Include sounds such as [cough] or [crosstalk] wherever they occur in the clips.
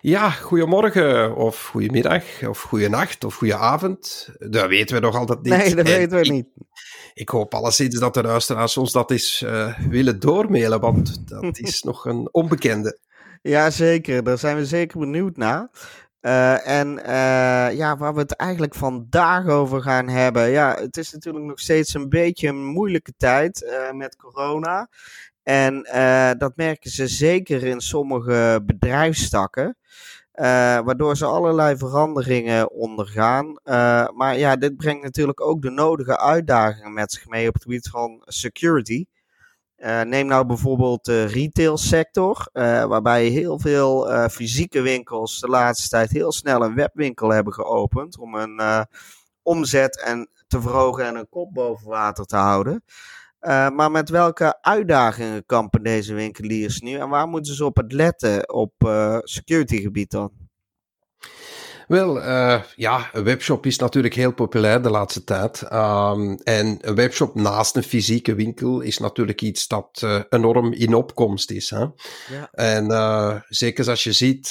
Ja, goedemorgen, of goedemiddag, of goedenacht, of goedenavond. Dat weten we nog altijd niet. Nee, dat En weten we ik, niet. Ik hoop alleszins dat de luisteraars ons dat eens eh, willen doormailen, want dat is [laughs] nog een onbekende. Ja, zeker. Daar zijn we zeker benieuwd naar. Eh, en eh, ja, waar we het eigenlijk vandaag over gaan hebben. Ja, het is natuurlijk nog steeds een beetje een moeilijke tijd met corona. En eh, dat merken ze zeker in sommige bedrijfstakken. eh, waardoor ze allerlei veranderingen ondergaan. Eh, maar ja, dit brengt natuurlijk ook de nodige uitdagingen met zich mee op het gebied van security. Neem nou bijvoorbeeld de retailsector, waarbij heel veel fysieke winkels de laatste tijd heel snel een webwinkel hebben geopend om hun omzet en te verhogen en een kop boven water te houden. Eh, maar met welke uitdagingen kampen deze winkeliers nu en waar moeten ze op het letten op eh security gebied dan? Wel, eh, ja, een webshop is natuurlijk heel populair de laatste tijd. Ehm, en een webshop naast een fysieke winkel is natuurlijk iets dat eh, enorm in opkomst is. Hè? Ja. En eh, zeker als je ziet,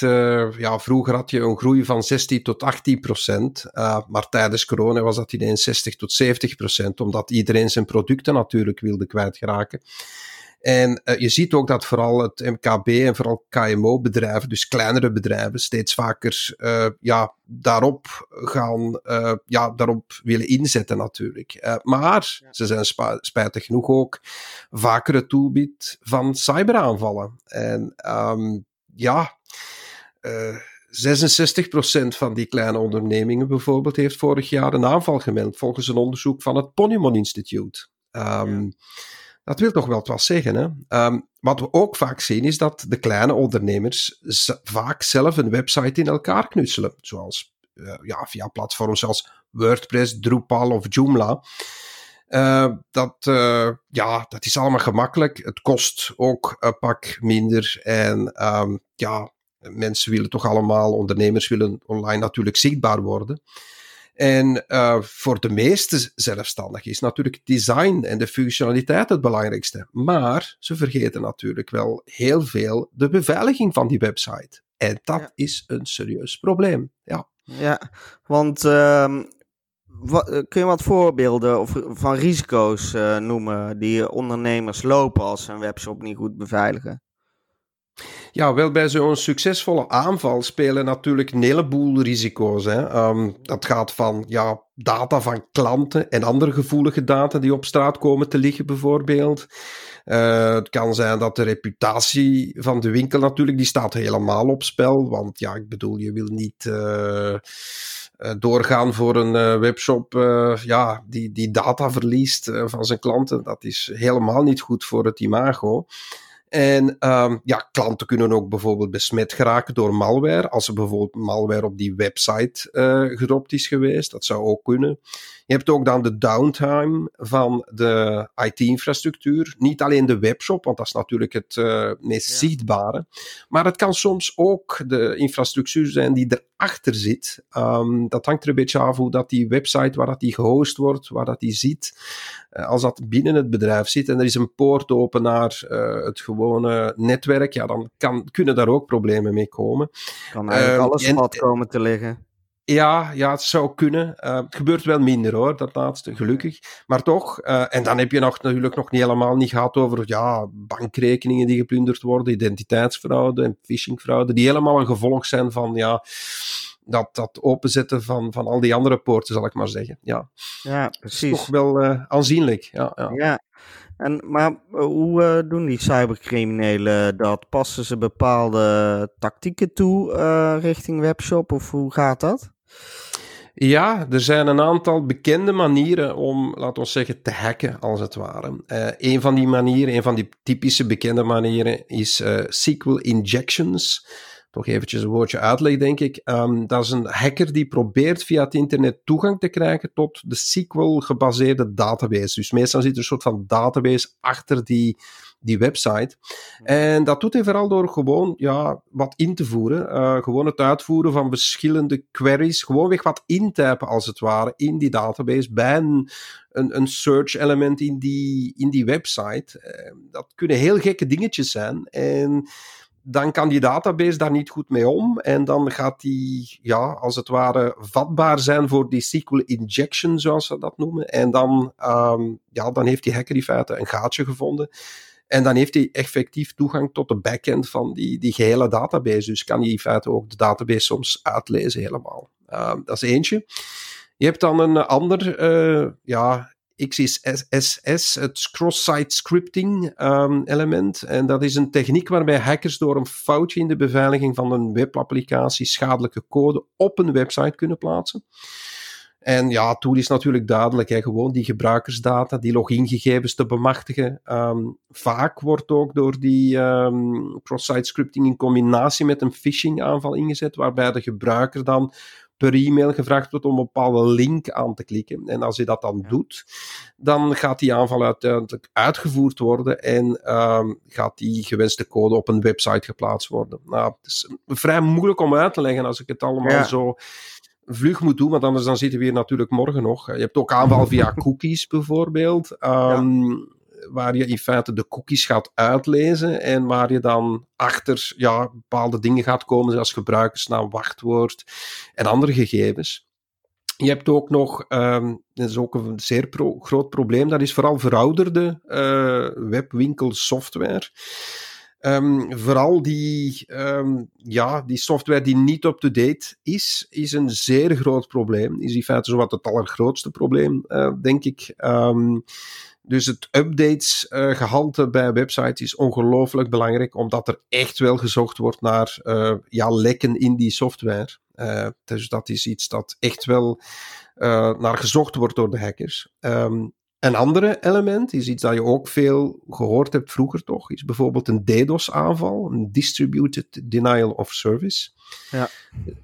ja, vroeger had je een groei van 16 tot 18 procent. maar tijdens corona was dat ineens 60 tot 70 procent, omdat iedereen zijn producten natuurlijk wilde kwijtraken. En eh, je ziet ook dat vooral het MKB en vooral KMO-bedrijven, dus kleinere bedrijven, steeds vaker eh, ja, daarop gaan, eh, ja, daarop willen inzetten natuurlijk. Maar ze zijn spijtig genoeg ook vaker het doelwit van cyberaanvallen. En ehm, ja, eh 66% van die kleine ondernemingen bijvoorbeeld heeft vorig jaar een aanval gemeld, volgens een onderzoek van het Ponymon Institute. Ehm, Dat wil toch wel wat zeggen. Hè? Ehm, wat we ook vaak zien is dat de kleine ondernemers vaak zelf een website in elkaar knutselen. Zoals eh, ja, via platforms zoals WordPress, Drupal of Joomla. Eh, dat, eh, ja, dat is allemaal gemakkelijk. Het kost ook een pak minder. En ehm, ja, mensen willen toch allemaal, ondernemers willen online natuurlijk zichtbaar worden. En uh, voor de meeste zelfstandigen is natuurlijk design en de functionaliteit het belangrijkste. Maar ze vergeten natuurlijk wel heel veel de beveiliging van die website. En dat Ja. is een serieus probleem. Ja. Ja, want ehm, eh, kun je wat voorbeelden of, van risico's eh, noemen die ondernemers lopen als ze een webshop niet goed beveiligen? Ja, wel bij zo'n succesvolle aanval spelen natuurlijk een heleboel risico's. Hè. Ehm, dat gaat van ja, data van klanten en andere gevoelige data die op straat komen te liggen, bijvoorbeeld. Eh, het kan zijn dat de reputatie van de winkel natuurlijk, die staat helemaal op spel. Want ja, ik bedoel, je wil niet eh, eh, doorgaan voor een webshop ja, die, die data verliest van zijn klanten. Dat is helemaal niet goed voor het imago. En ehm, ja, klanten kunnen ook bijvoorbeeld besmet geraken door malware. Als er bijvoorbeeld malware op die website eh gedropt is geweest, dat zou ook kunnen. Je hebt ook dan de downtime van de IT-infrastructuur. Niet alleen de webshop, want dat is natuurlijk het eh, meest Ja. zichtbare. Maar het kan soms ook de infrastructuur zijn die erachter zit. Ehm, dat hangt er een beetje af hoe dat die website, waar dat die gehost wordt, waar dat die zit. Eh, als dat binnen het bedrijf zit en er is een poort open naar eh, het gewone netwerk, ja, dan kan, kunnen daar ook problemen mee komen. Kan eigenlijk Ehm, alles plat komen te liggen. Ja, ja, het zou kunnen. Eh, het gebeurt wel minder hoor, dat laatste, gelukkig. Maar toch, eh, en dan heb je nog, natuurlijk nog niet helemaal niet gehad over ja, bankrekeningen die geplunderd worden, identiteitsfraude en phishingfraude, die helemaal een gevolg zijn van ja, dat, dat openzetten van, van al die andere poorten, zal ik maar zeggen. Ja, Ja, precies. toch wel eh, aanzienlijk. Ja, ja. Ja, en, maar hoe doen die cybercriminelen dat? Passen ze bepaalde tactieken toe richting webshop of hoe gaat dat? Ja, er zijn een aantal bekende manieren om, laten we zeggen, te hacken, als het ware. Eh een van die manieren, een van die typische bekende manieren, is eh, SQL injections. toch eventjes een woordje uitleg, denk ik. Um, dat is een hacker die probeert via het internet toegang te krijgen tot de SQL-gebaseerde database. Dus meestal zit er een soort van database achter die, die website. En dat doet hij vooral door gewoon ja, wat in te voeren. Uh, gewoon het uitvoeren van verschillende queries. Gewoonweg wat intypen, als het ware, in die database. Bij een, een, een search element in die, in die website. Uh, dat kunnen heel gekke dingetjes zijn. En dan kan die database daar niet goed mee om. En dan gaat die, ja, als het ware, vatbaar zijn voor die SQL injection, zoals ze dat noemen. En dan, um, ja, dan heeft die hacker in feite een gaatje gevonden. En dan heeft hij effectief toegang tot de backend van die, die gehele database. Dus kan hij in feite ook de database soms uitlezen helemaal. Uh, dat is eentje. Je hebt dan een ander, uh, ja, XSS, het cross-site scripting um, element. En dat is een techniek waarbij hackers door een foutje in de beveiliging van een webapplicatie schadelijke code op een website kunnen plaatsen. En ja, tool is natuurlijk duidelijk, hè, gewoon die gebruikersdata, die logingegevens te bemachtigen. Um, vaak wordt ook door die um, cross-site scripting in combinatie met een phishing aanval ingezet, waarbij de gebruiker dan per e-mail gevraagd wordt om een bepaalde link aan te klikken. En als je dat dan doet, dan gaat die aanval uiteindelijk uitgevoerd worden en um, gaat die gewenste code op een website geplaatst worden. Nou, het is vrij moeilijk om uit te leggen als ik het allemaal zo vlug moet doen, want anders dan zitten we hier natuurlijk morgen nog. Je hebt ook aanval via [laughs] cookies bijvoorbeeld. Um, waar je in feite de cookies gaat uitlezen en waar je dan achter ja, bepaalde dingen gaat komen, zoals gebruikersnaam, wachtwoord en andere gegevens. Je hebt ook nog, um, dat is ook een zeer pro groot probleem, dat is vooral verouderde uh, webwinkelsoftware. Um, vooral die, um, ja, die software die niet up-to-date is, is een zeer groot probleem. Is in feite zowat het allergrootste probleem, uh, denk ik. Um, dus het updatesgehalte uh, bij websites is ongelooflijk belangrijk, omdat er echt wel gezocht wordt naar uh, ja, lekken in die software. Dus dat is iets dat echt wel naar gezocht wordt door de hackers. Um, een andere element is iets dat je ook veel gehoord hebt vroeger toch, is bijvoorbeeld een DDoS-aanval, een Distributed Denial of Service. Ja.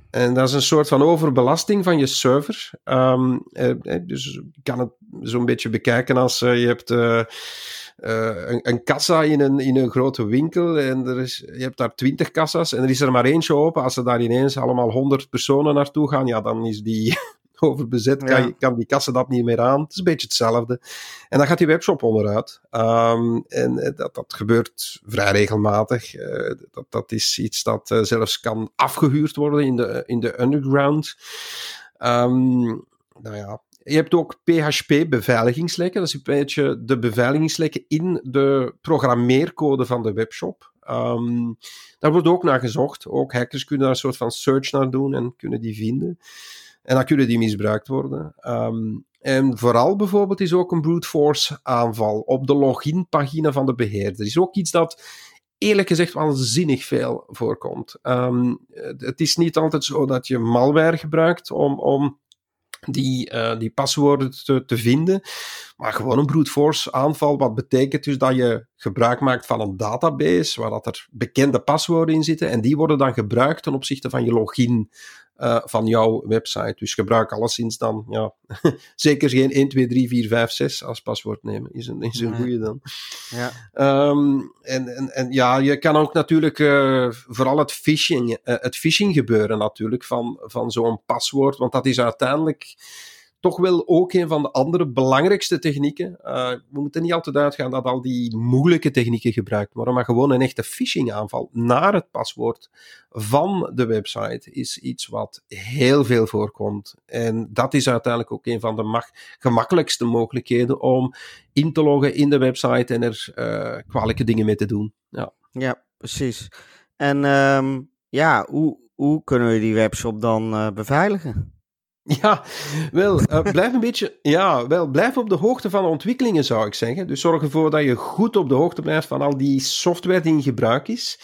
En dat is een soort van overbelasting van je server. Um, eh, dus je kan het zo'n beetje bekijken als uh, je hebt uh, een, een, kassa in een, in een grote winkel en er is, je hebt daar twintig kassa's en er is er maar eentje open. Als er daar ineens allemaal honderd personen naartoe gaan, ja, dan is die overbezet, kan, je, kan die kassen dat niet meer aan. Het is een beetje hetzelfde. En dan gaat die webshop onderuit. Um, en eh, dat, dat gebeurt vrij regelmatig. Uh, dat, dat is iets dat uh, zelfs kan afgehuurd worden in de, in de underground. Um, nou ja, je hebt ook PHP-beveiligingslekken. Dat is een beetje de beveiligingslekken in de programmeercode van de webshop. Um, daar wordt ook naar gezocht. Ook hackers kunnen daar een soort van search naar doen en kunnen die vinden. En dan kunnen die misbruikt worden. Um, en vooral bijvoorbeeld is ook een brute force aanval op de loginpagina van de beheerder. is ook iets dat eerlijk gezegd waanzinnig veel voorkomt. Um, het is niet altijd zo dat je malware gebruikt om, om die, uh, die paswoorden te, te, vinden. Maar gewoon een brute force aanval, wat betekent dus dat je gebruik maakt van een database waar dat er bekende paswoorden in zitten en die worden dan gebruikt ten opzichte van je login uh, van jouw website. Dus gebruik alleszins dan, ja, [laughs] zeker geen 1, 2, 3, 4, 5, 6 als paswoord nemen. Is een, is een nee. goede dan. Ja. Um, en, en, en ja, je kan ook natuurlijk uh, vooral het phishing, uh, het phishing gebeuren natuurlijk van, van zo'n paswoord, want dat is uiteindelijk toch wel ook een van de andere belangrijkste technieken. Uh, we moeten niet altijd uitgaan dat al die moeilijke technieken gebruikt worden, maar gewoon een echte phishing aanval naar het paswoord van de website is iets wat heel veel voorkomt. En dat is uiteindelijk ook een van de gemakkelijkste mogelijkheden om in te loggen in de website en er uh, kwalijke dingen mee te doen. Ja, ja precies. En um, ja, hoe, hoe kunnen we die webshop dan uh, beveiligen? [laughs] Ja, wel, uh, blijf een beetje, ja, wel, blijf op de hoogte van de ontwikkelingen, zou ik zeggen. Dus zorg ervoor dat je goed op de hoogte blijft van al die software die in gebruik is.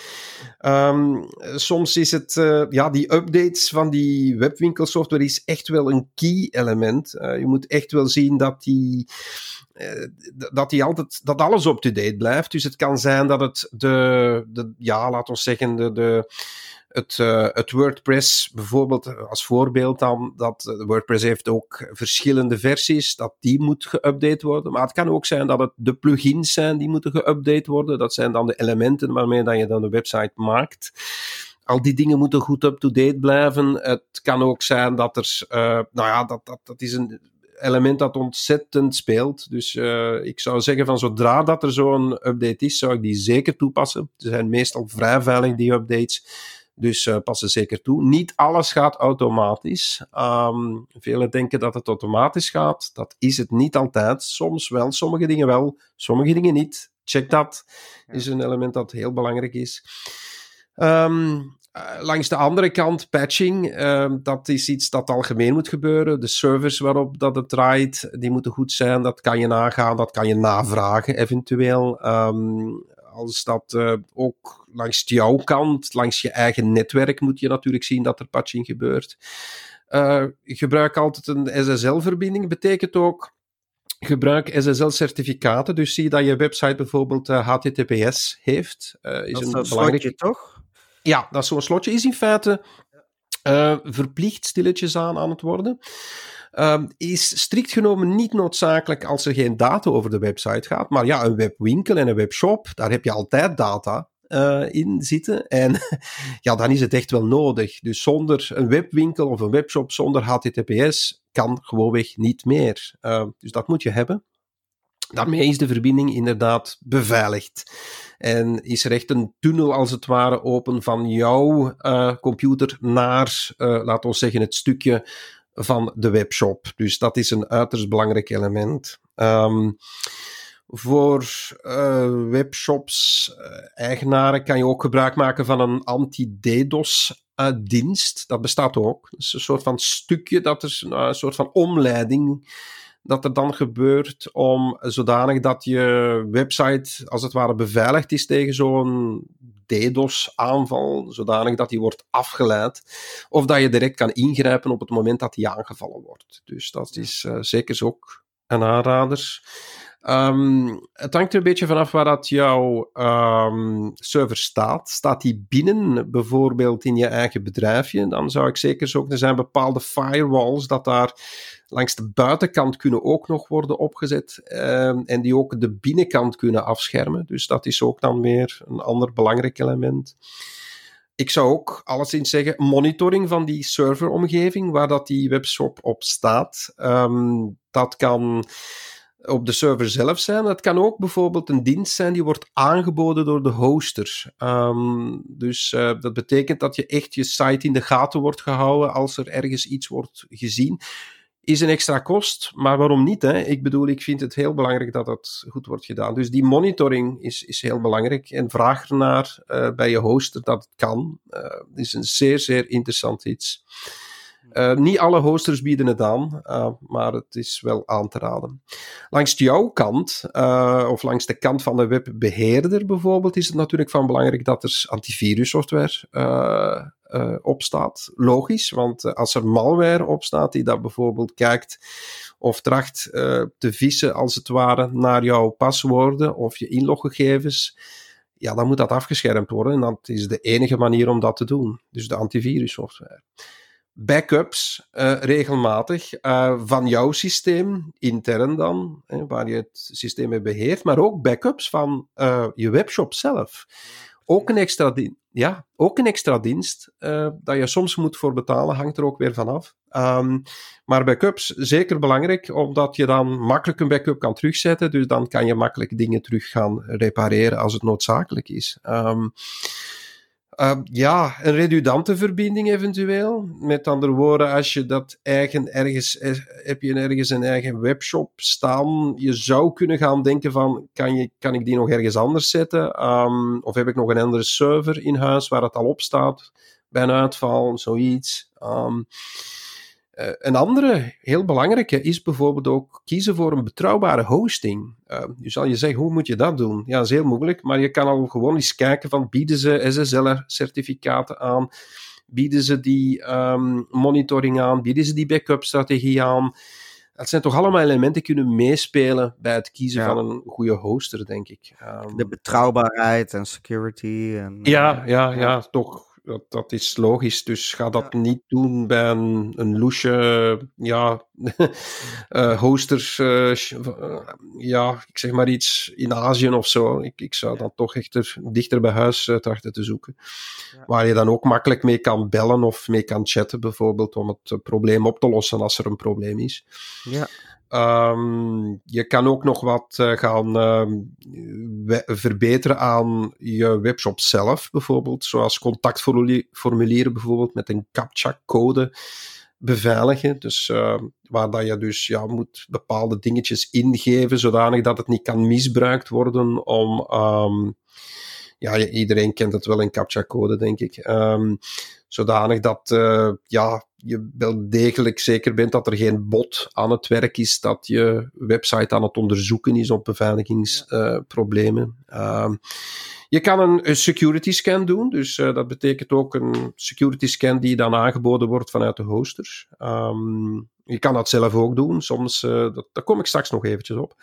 Um, soms is het, uh, ja, die updates van die webwinkelsoftware is echt wel een key element. Uh, je moet echt wel zien dat die, dat die altijd, dat alles up-to-date blijft. Dus het kan zijn dat het de, de ja, laten we zeggen, de, de het, uh, het WordPress bijvoorbeeld als voorbeeld dan, dat WordPress heeft ook verschillende versies, dat die moet geüpdate worden. Maar het kan ook zijn dat het de plugins zijn die moeten geüpdate worden. Dat zijn dan de elementen waarmee dat je dan de website maakt al die dingen moeten goed up-to-date blijven. Het kan ook zijn dat er, nou ja, dat, dat, dat is een element dat ontzettend speelt. Dus ik zou zeggen van zodra dat er zo'n update is, zou ik die zeker toepassen. Ze zijn meestal vrij veilig, die updates. Dus uh, pas ze zeker toe. Niet alles gaat automatisch. Um, velen denken dat het automatisch gaat. Dat is het niet altijd. Soms wel, sommige dingen wel, sommige dingen niet. Check dat. Is een element dat heel belangrijk is. Um, uh, langs de andere kant, patching, uh, dat is iets dat algemeen moet gebeuren. De servers waarop dat het draait, die moeten goed zijn. Dat kan je nagaan, dat kan je navragen eventueel. Um, als dat uh, ook langs jouw kant, langs je eigen netwerk, moet je natuurlijk zien dat er patching gebeurt. Uh, gebruik altijd een SSL-verbinding. Betekent ook gebruik SSL-certificaten. Dus zie dat je website bijvoorbeeld HTTPS heeft. is dat een belangrijk... toch? Ja, dat zo'n slotje is in feite uh, verplicht stilletjes aan aan het worden. Uh, is strikt genomen niet noodzakelijk als er geen data over de website gaat. Maar ja, een webwinkel en een webshop, daar heb je altijd data uh, in zitten. En [laughs] ja, dan is het echt wel nodig. Dus zonder een webwinkel of een webshop zonder HTTPS kan gewoonweg niet meer. Uh, dus dat moet je hebben. Daarmee is de verbinding inderdaad beveiligd. En is er echt een tunnel als het ware open van jouw uh, computer naar, uh, laten we zeggen, het stukje van de webshop. Dus dat is een uiterst belangrijk element. Um, voor uh, webshops, eigenaren, kan je ook gebruik maken van een anti-DDoS dienst. Dat bestaat ook. Dat is een soort van stukje, dat is een soort van omleiding dat er dan gebeurt om zodanig dat je website als het ware beveiligd is tegen zo'n DDoS-aanval, zodanig dat die wordt afgeleid, of dat je direct kan ingrijpen op het moment dat die aangevallen wordt. Dus dat is uh, zeker ook een aanrader. Um, het hangt er een beetje vanaf waar dat jouw um, server staat. Staat die binnen bijvoorbeeld in je eigen bedrijfje, dan zou ik zeker zoeken. Er zijn bepaalde firewalls dat daar langs de buitenkant kunnen ook nog worden opgezet um, en die ook de binnenkant kunnen afschermen. Dus dat is ook dan weer een ander belangrijk element. Ik zou ook alleszins zeggen monitoring van die serveromgeving waar dat die webshop op staat. Dat kan op de server zelf zijn. Het kan ook bijvoorbeeld een dienst zijn die wordt aangeboden door de hoster. Um, dus uh, dat betekent dat je echt je site in de gaten wordt gehouden als er ergens iets wordt gezien. Is een extra kost, maar waarom niet? Hè? Ik bedoel, ik vind het heel belangrijk dat dat goed wordt gedaan. Dus die monitoring is, is heel belangrijk. En vraag ernaar uh, bij je hoster dat het kan. Uh, is een zeer, zeer interessant iets. Uh, niet alle hosters bieden het aan, uh, maar het is wel aan te raden. Langs jouw kant, uh, of langs de kant van de webbeheerder bijvoorbeeld, is het natuurlijk van belangrijk dat er antivirussoftware op staat. Logisch, want als er malware op staat die dat bijvoorbeeld kijkt of tracht te vissen als het ware naar jouw paswoorden of je inloggegevens, ja, dan moet dat afgeschermd worden en dat is de enige manier om dat te doen. Dus de antivirussoftware backups uh, regelmatig uh, van jouw systeem, intern dan, hè, waar je het systeem mee beheert, maar ook backups van uh, je webshop zelf. Ook een extra, ja, ook een extra dienst dat je soms moet voor betalen, hangt er ook weer vanaf. Um, maar backups zeker belangrijk, omdat je dan makkelijk een backup kan terugzetten, dus dan kan je makkelijk dingen terug gaan repareren als het noodzakelijk is. Um, uh, ja, een redundante verbinding eventueel. Met andere woorden, als je dat eigen ergens, eh, heb je ergens een eigen webshop staan, je zou kunnen gaan denken van, kan, je, kan ik die nog ergens anders zetten? Um, of heb ik nog een andere server in huis waar het al op staat bij een uitval, zoiets. Um, een andere heel belangrijke is bijvoorbeeld ook kiezen voor een betrouwbare hosting. Uh, nu zal je zeggen, hoe moet je dat doen? Ja, dat is heel moeilijk, maar je kan al gewoon eens kijken van bieden ze SSL-certificaten aan? Bieden ze die um, monitoring aan? Bieden ze die backup-strategie aan? Dat zijn toch allemaal elementen die kunnen meespelen bij het kiezen ja. van een goede hoster, denk ik. Um, de betrouwbaarheid en security. En, ja, ja, ja, ja, toch Dat, dat is logisch. Dus ga dat niet doen bij een, een loesje, ja, [laughs] uh, hosters, uh, ja, ik zeg maar iets in Azië of zo. Ik, ik zou dan toch echt dichter bij huis uh, trachten te zoeken. Ja. Waar je dan ook makkelijk mee kan bellen of mee kan chatten, bijvoorbeeld, om het probleem op te lossen als er een probleem is. Ja. Um, je kan ook nog wat uh, gaan uh, verbeteren aan je webshop zelf, bijvoorbeeld. Zoals contactformulieren bijvoorbeeld met een CAPTCHA-code beveiligen. Dus uh, waar dat je dus ja, moet bepaalde dingetjes ingeven, zodanig dat het niet kan misbruikt worden om... Um, ja, iedereen kent het wel, een CAPTCHA-code, denk ik. Um, zodanig dat uh, ja, je wel degelijk zeker bent dat er geen bot aan het werk is, dat je website aan het onderzoeken is op beveiligingsproblemen. Uh, je kan een, security scan doen, dus uh, dat betekent ook een security scan die dan aangeboden wordt vanuit de hosters. Um, je kan dat zelf ook doen, soms, uh, dat, daar kom ik straks nog eventjes op.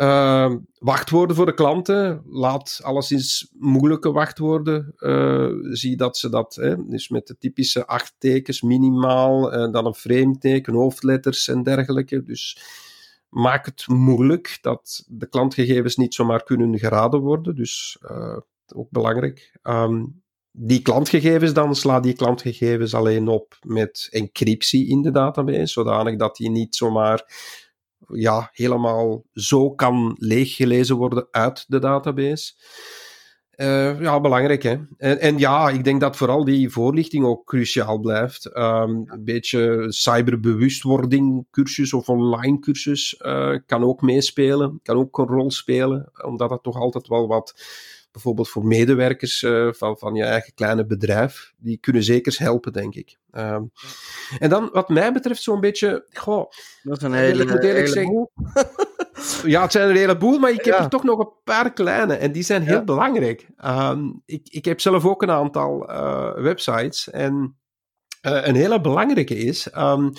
Uh, wachtwoorden voor de klanten. Laat alleszins moeilijke wachtwoorden. Uh, zie dat ze dat, hè, dus met de typische acht tekens minimaal, en dan een frame-teken, hoofdletters en dergelijke. Dus maak het moeilijk dat de klantgegevens niet zomaar kunnen geraden worden. Dus uh, ook belangrijk. Um, die klantgegevens dan, sla die klantgegevens alleen op met encryptie in de database, zodanig dat die niet zomaar ja, helemaal zo kan leeggelezen worden uit de database. Uh, ja, belangrijk hè. En, en, ja, ik denk dat vooral die voorlichting ook cruciaal blijft. Um, een beetje cyberbewustwording cursus of online cursus uh, kan ook meespelen, kan ook een rol spelen, omdat dat toch altijd wel wat bijvoorbeeld voor medewerkers uh, van, van je eigen kleine bedrijf, die kunnen zeker helpen, denk ik. Um, en dan, wat mij betreft, zo'n beetje. Goh, dat is een hele, ik moet eerlijk zeggen, [laughs] ja, het zijn een heleboel, maar ik heb er toch nog een paar kleine en die zijn heel ja. belangrijk. Um, ik, ik heb zelf ook een aantal uh, websites en uh, een hele belangrijke is. Um,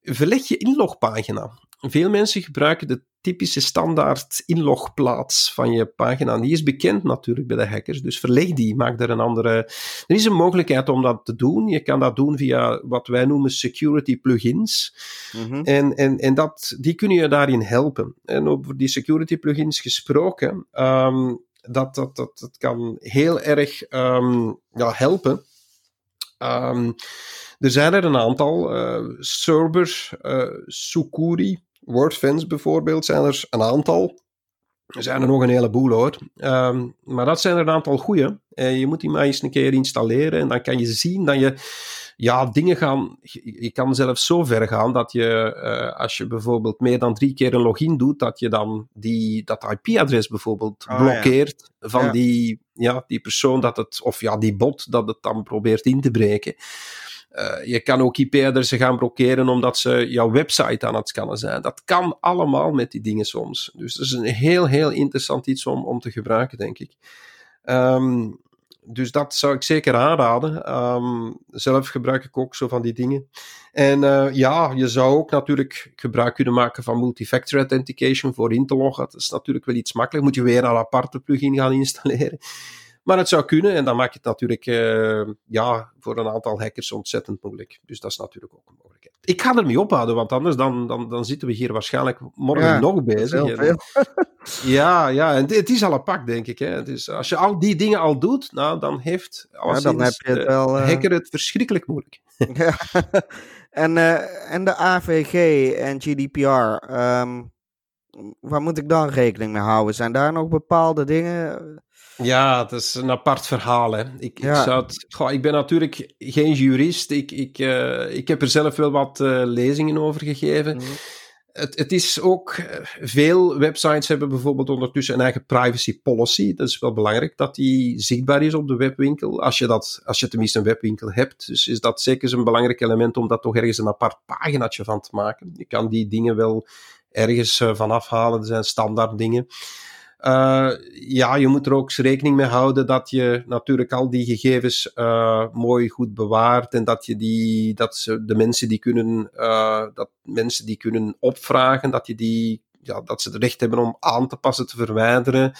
verleg je inlogpagina. Veel mensen gebruiken de typische standaard inlogplaats van je pagina. Die is bekend natuurlijk bij de hackers, dus verleg die, maak er een andere... Er is een mogelijkheid om dat te doen. Je kan dat doen via wat wij noemen security plugins. Mm -hmm. En, en, en dat, die kunnen je daarin helpen. En over die security plugins gesproken, um, dat, dat, dat, dat kan heel erg um, ja, helpen. Um, er zijn er een aantal. Uh, Cerber, uh, Sukuri, WordFence bijvoorbeeld, zijn er een aantal. Er zijn er nog een heleboel hoor. Um, maar dat zijn er een aantal goede. Uh, je moet die maar eens een keer installeren en dan kan je zien dat je ja, dingen gaan. Je kan zelfs zo ver gaan dat je, uh, als je bijvoorbeeld meer dan drie keer een login doet, dat je dan die, dat IP-adres bijvoorbeeld oh, blokkeert ja. van ja. Die, ja, die persoon dat het, of ja, die bot dat het dan probeert in te breken. Uh, je kan ook IP-adressen gaan blokkeren omdat ze jouw website aan het scannen zijn. Dat kan allemaal met die dingen soms. Dus dat is een heel, heel interessant iets om, om te gebruiken, denk ik. Um, dus dat zou ik zeker aanraden. Um, zelf gebruik ik ook zo van die dingen. En uh, ja, je zou ook natuurlijk gebruik kunnen maken van multifactor authentication voor in te loggen. Dat is natuurlijk wel iets makkelijk. Moet je weer een aparte plugin gaan installeren. Maar het zou kunnen en dan maakt het natuurlijk uh, ja, voor een aantal hackers ontzettend moeilijk. Dus dat is natuurlijk ook een mogelijkheid. Ik ga ermee ophouden, want anders dan, dan, dan zitten we hier waarschijnlijk morgen ja, nog bezig. Veel, [laughs] ja, ja, en het is al een pak, denk ik. Hè. Dus als je al die dingen al doet, nou, dan heeft ja, dan heb je het wel, uh... hacker het verschrikkelijk moeilijk. [laughs] ja. en, uh, en de AVG en GDPR, um, waar moet ik dan rekening mee houden? Zijn daar nog bepaalde dingen ja, dat is een apart verhaal. Hè. Ik, ja. ik, zou het, goh, ik ben natuurlijk geen jurist. Ik, ik, uh, ik heb er zelf wel wat uh, lezingen over gegeven. Mm. Het, het, is ook, uh, veel websites hebben bijvoorbeeld ondertussen een eigen privacy policy. Dat is wel belangrijk dat die zichtbaar is op de webwinkel. Als je, dat, als je tenminste een webwinkel hebt. Dus is dat zeker een belangrijk element om daar toch ergens een apart paginaatje van te maken. Je kan die dingen wel ergens van afhalen. Er zijn standaard dingen. Uh, ja, je moet er ook rekening mee houden dat je natuurlijk al die gegevens uh, mooi goed bewaart en dat je die, dat ze, de mensen die kunnen, uh, dat mensen die kunnen opvragen, dat je die, ja, dat ze het recht hebben om aan te passen, te verwijderen.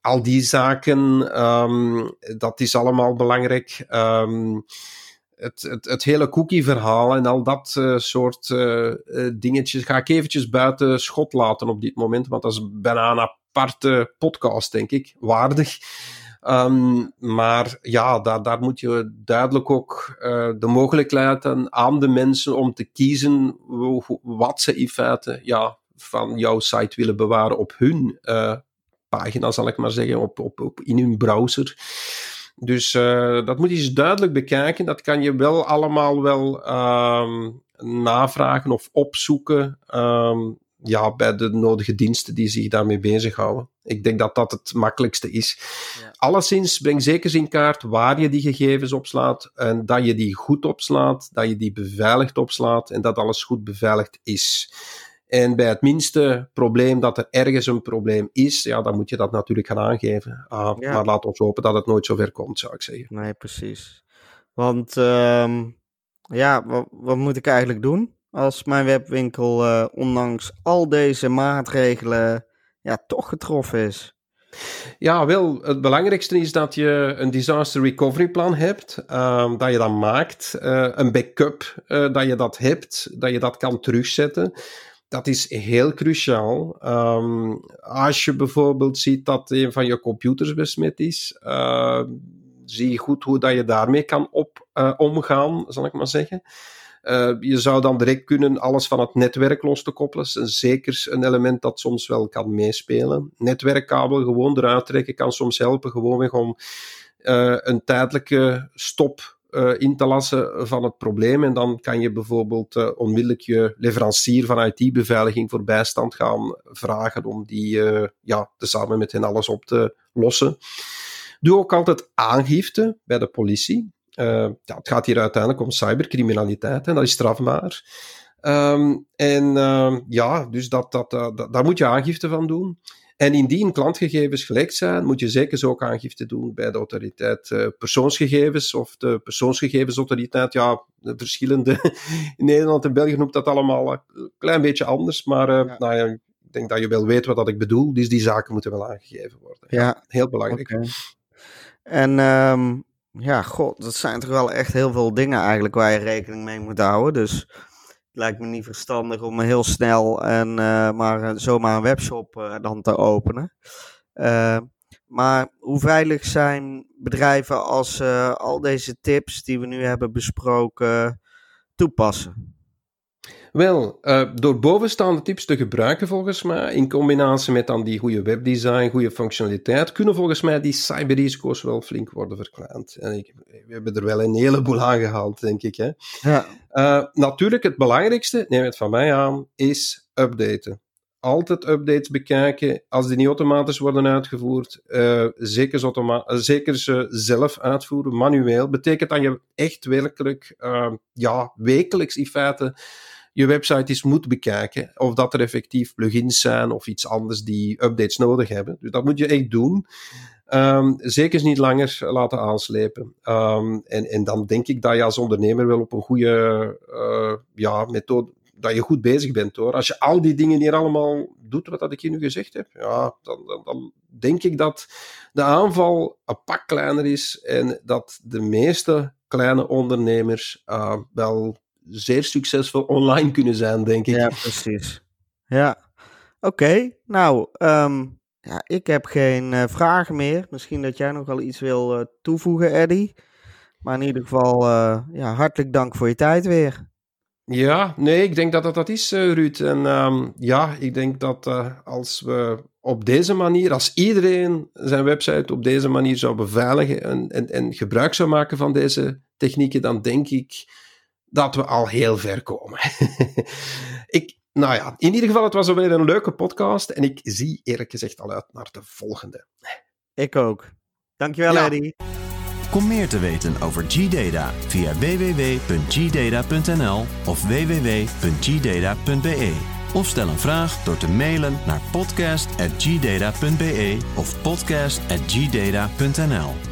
al die zaken, ehm, dat is allemaal belangrijk. Um, het, het, het, hele cookie-verhaal en al dat soort uh, dingetjes ga ik eventjes buiten schot laten op dit moment, want dat is bijna aparte podcast, denk ik, waardig. Um, maar ja, daar, daar moet je duidelijk ook uh, de mogelijkheid aan de mensen om te kiezen wat ze in feite ja, van jouw site willen bewaren op hun uh, pagina, zal ik maar zeggen, op, op, in hun browser. Dus uh, dat moet je eens duidelijk bekijken. Dat kan je wel allemaal wel um, navragen of opzoeken. Um, ja, bij de nodige diensten die zich daarmee bezighouden. Ik denk dat dat het makkelijkste is. Ja. Alleszins, breng zeker in kaart waar je die gegevens opslaat en dat je die goed opslaat, dat je die beveiligd opslaat en dat alles goed beveiligd is. En bij het minste probleem dat er ergens een probleem is, ja, dan moet je dat natuurlijk gaan aangeven. Uh, ja. Maar laat ons hopen dat het nooit zover komt, zou ik zeggen. Nee, precies. Want um, ja, wat, wat, moet ik eigenlijk doen als mijn webwinkel, uh, ondanks al deze maatregelen, ja, toch getroffen is? Ja, wel, het belangrijkste is dat je een disaster recovery plan hebt, uh, dat je dat maakt, uh, een backup, uh, dat je dat hebt, dat je dat kan terugzetten dat is heel cruciaal. Um, als je bijvoorbeeld ziet dat een van je computers besmet is, uh, zie goed hoe dat je daarmee kan op, omgaan, zal ik maar zeggen. Uh, je zou dan direct kunnen alles van het netwerk los te koppelen. Dat is zeker een element dat soms wel kan meespelen. Netwerkkabel gewoon eruit trekken kan soms helpen, gewoonweg om een tijdelijke stop uh, in te lassen van het probleem. En dan kan je bijvoorbeeld onmiddellijk je leverancier van IT-beveiliging voor bijstand gaan vragen om die ja, samen met hen alles op te lossen. Doe ook altijd aangifte bij de politie. Ja, het gaat hier uiteindelijk om cybercriminaliteit en dat is strafbaar. Um, en ja, dus dat, dat, dat, daar moet je aangifte van doen. En indien klantgegevens gelekt zijn, moet je zeker zo ook aangifte doen bij de autoriteit uh, persoonsgegevens of de persoonsgegevensautoriteit. Ja, de verschillende. [laughs] In Nederland en België noemt dat allemaal een klein beetje anders, maar ja. Nou ja, ik denk dat je wel weet wat dat ik bedoel. Dus die zaken moeten wel aangegeven worden. Ja, ja heel belangrijk. Okay. En um, ja, god, dat zijn toch wel echt heel veel dingen eigenlijk waar je rekening mee moet houden. Dus lijkt me niet verstandig om heel snel en uh, maar zomaar een webshop uh, dan te openen. Maar hoe veilig zijn bedrijven als al deze tips die we nu hebben besproken toepassen? Wel, uh, door bovenstaande tips te gebruiken volgens mij, in combinatie met dan die goede webdesign, goede functionaliteit, kunnen volgens mij die cyberrisico's wel flink worden verkleind. En ik, we hebben er wel een heleboel aan gehaald, denk ik. Hè. Ja. Uh, natuurlijk, het belangrijkste, neem het van mij aan, is updaten. Altijd updates bekijken. Als die niet automatisch worden uitgevoerd, uh, zeker, ze zeker ze zelf uitvoeren, manueel. Betekent dat je echt werkelijk, ja, wekelijks in feite je website eens moet bekijken. Of dat er effectief plugins zijn of iets anders die updates nodig hebben. Dus dat moet je echt doen. Um, zeker niet langer laten aanslepen. Um, en, en dan denk ik dat je als ondernemer wel op een goede uh, ja, methode, dat je goed bezig bent hoor. Als je al die dingen hier allemaal doet, wat dat ik je nu gezegd heb, ja, dan, dan, denk ik dat de aanval een pak kleiner is en dat de meeste kleine ondernemers uh, wel zeer succesvol online kunnen zijn, denk ik. Ja, [laughs] precies. Ja, oké. Nou, um, ja, ik heb geen uh, vragen meer. Misschien dat jij nog wel iets wil uh, toevoegen, Eddy. Maar in ieder geval, uh, ja, hartelijk dank voor je tijd weer. Ja, nee, ik denk dat dat, dat is, Ruud. En um, ja, ik denk dat als we op deze manier, als iedereen zijn website op deze manier zou beveiligen en, en, en gebruik zou maken van deze technieken, dan denk ik dat we al heel ver komen. [laughs] ik, nou ja, in ieder geval, het was alweer een leuke podcast en ik zie eerlijk gezegd al uit naar de volgende. Ik ook. Dankjewel, ja. Eddie. Kom meer te weten over G-Data via www.gdata.nl of www.gdata.be. Of stel een vraag door te mailen naar podcast.gdata.be of podcast.gdata.nl.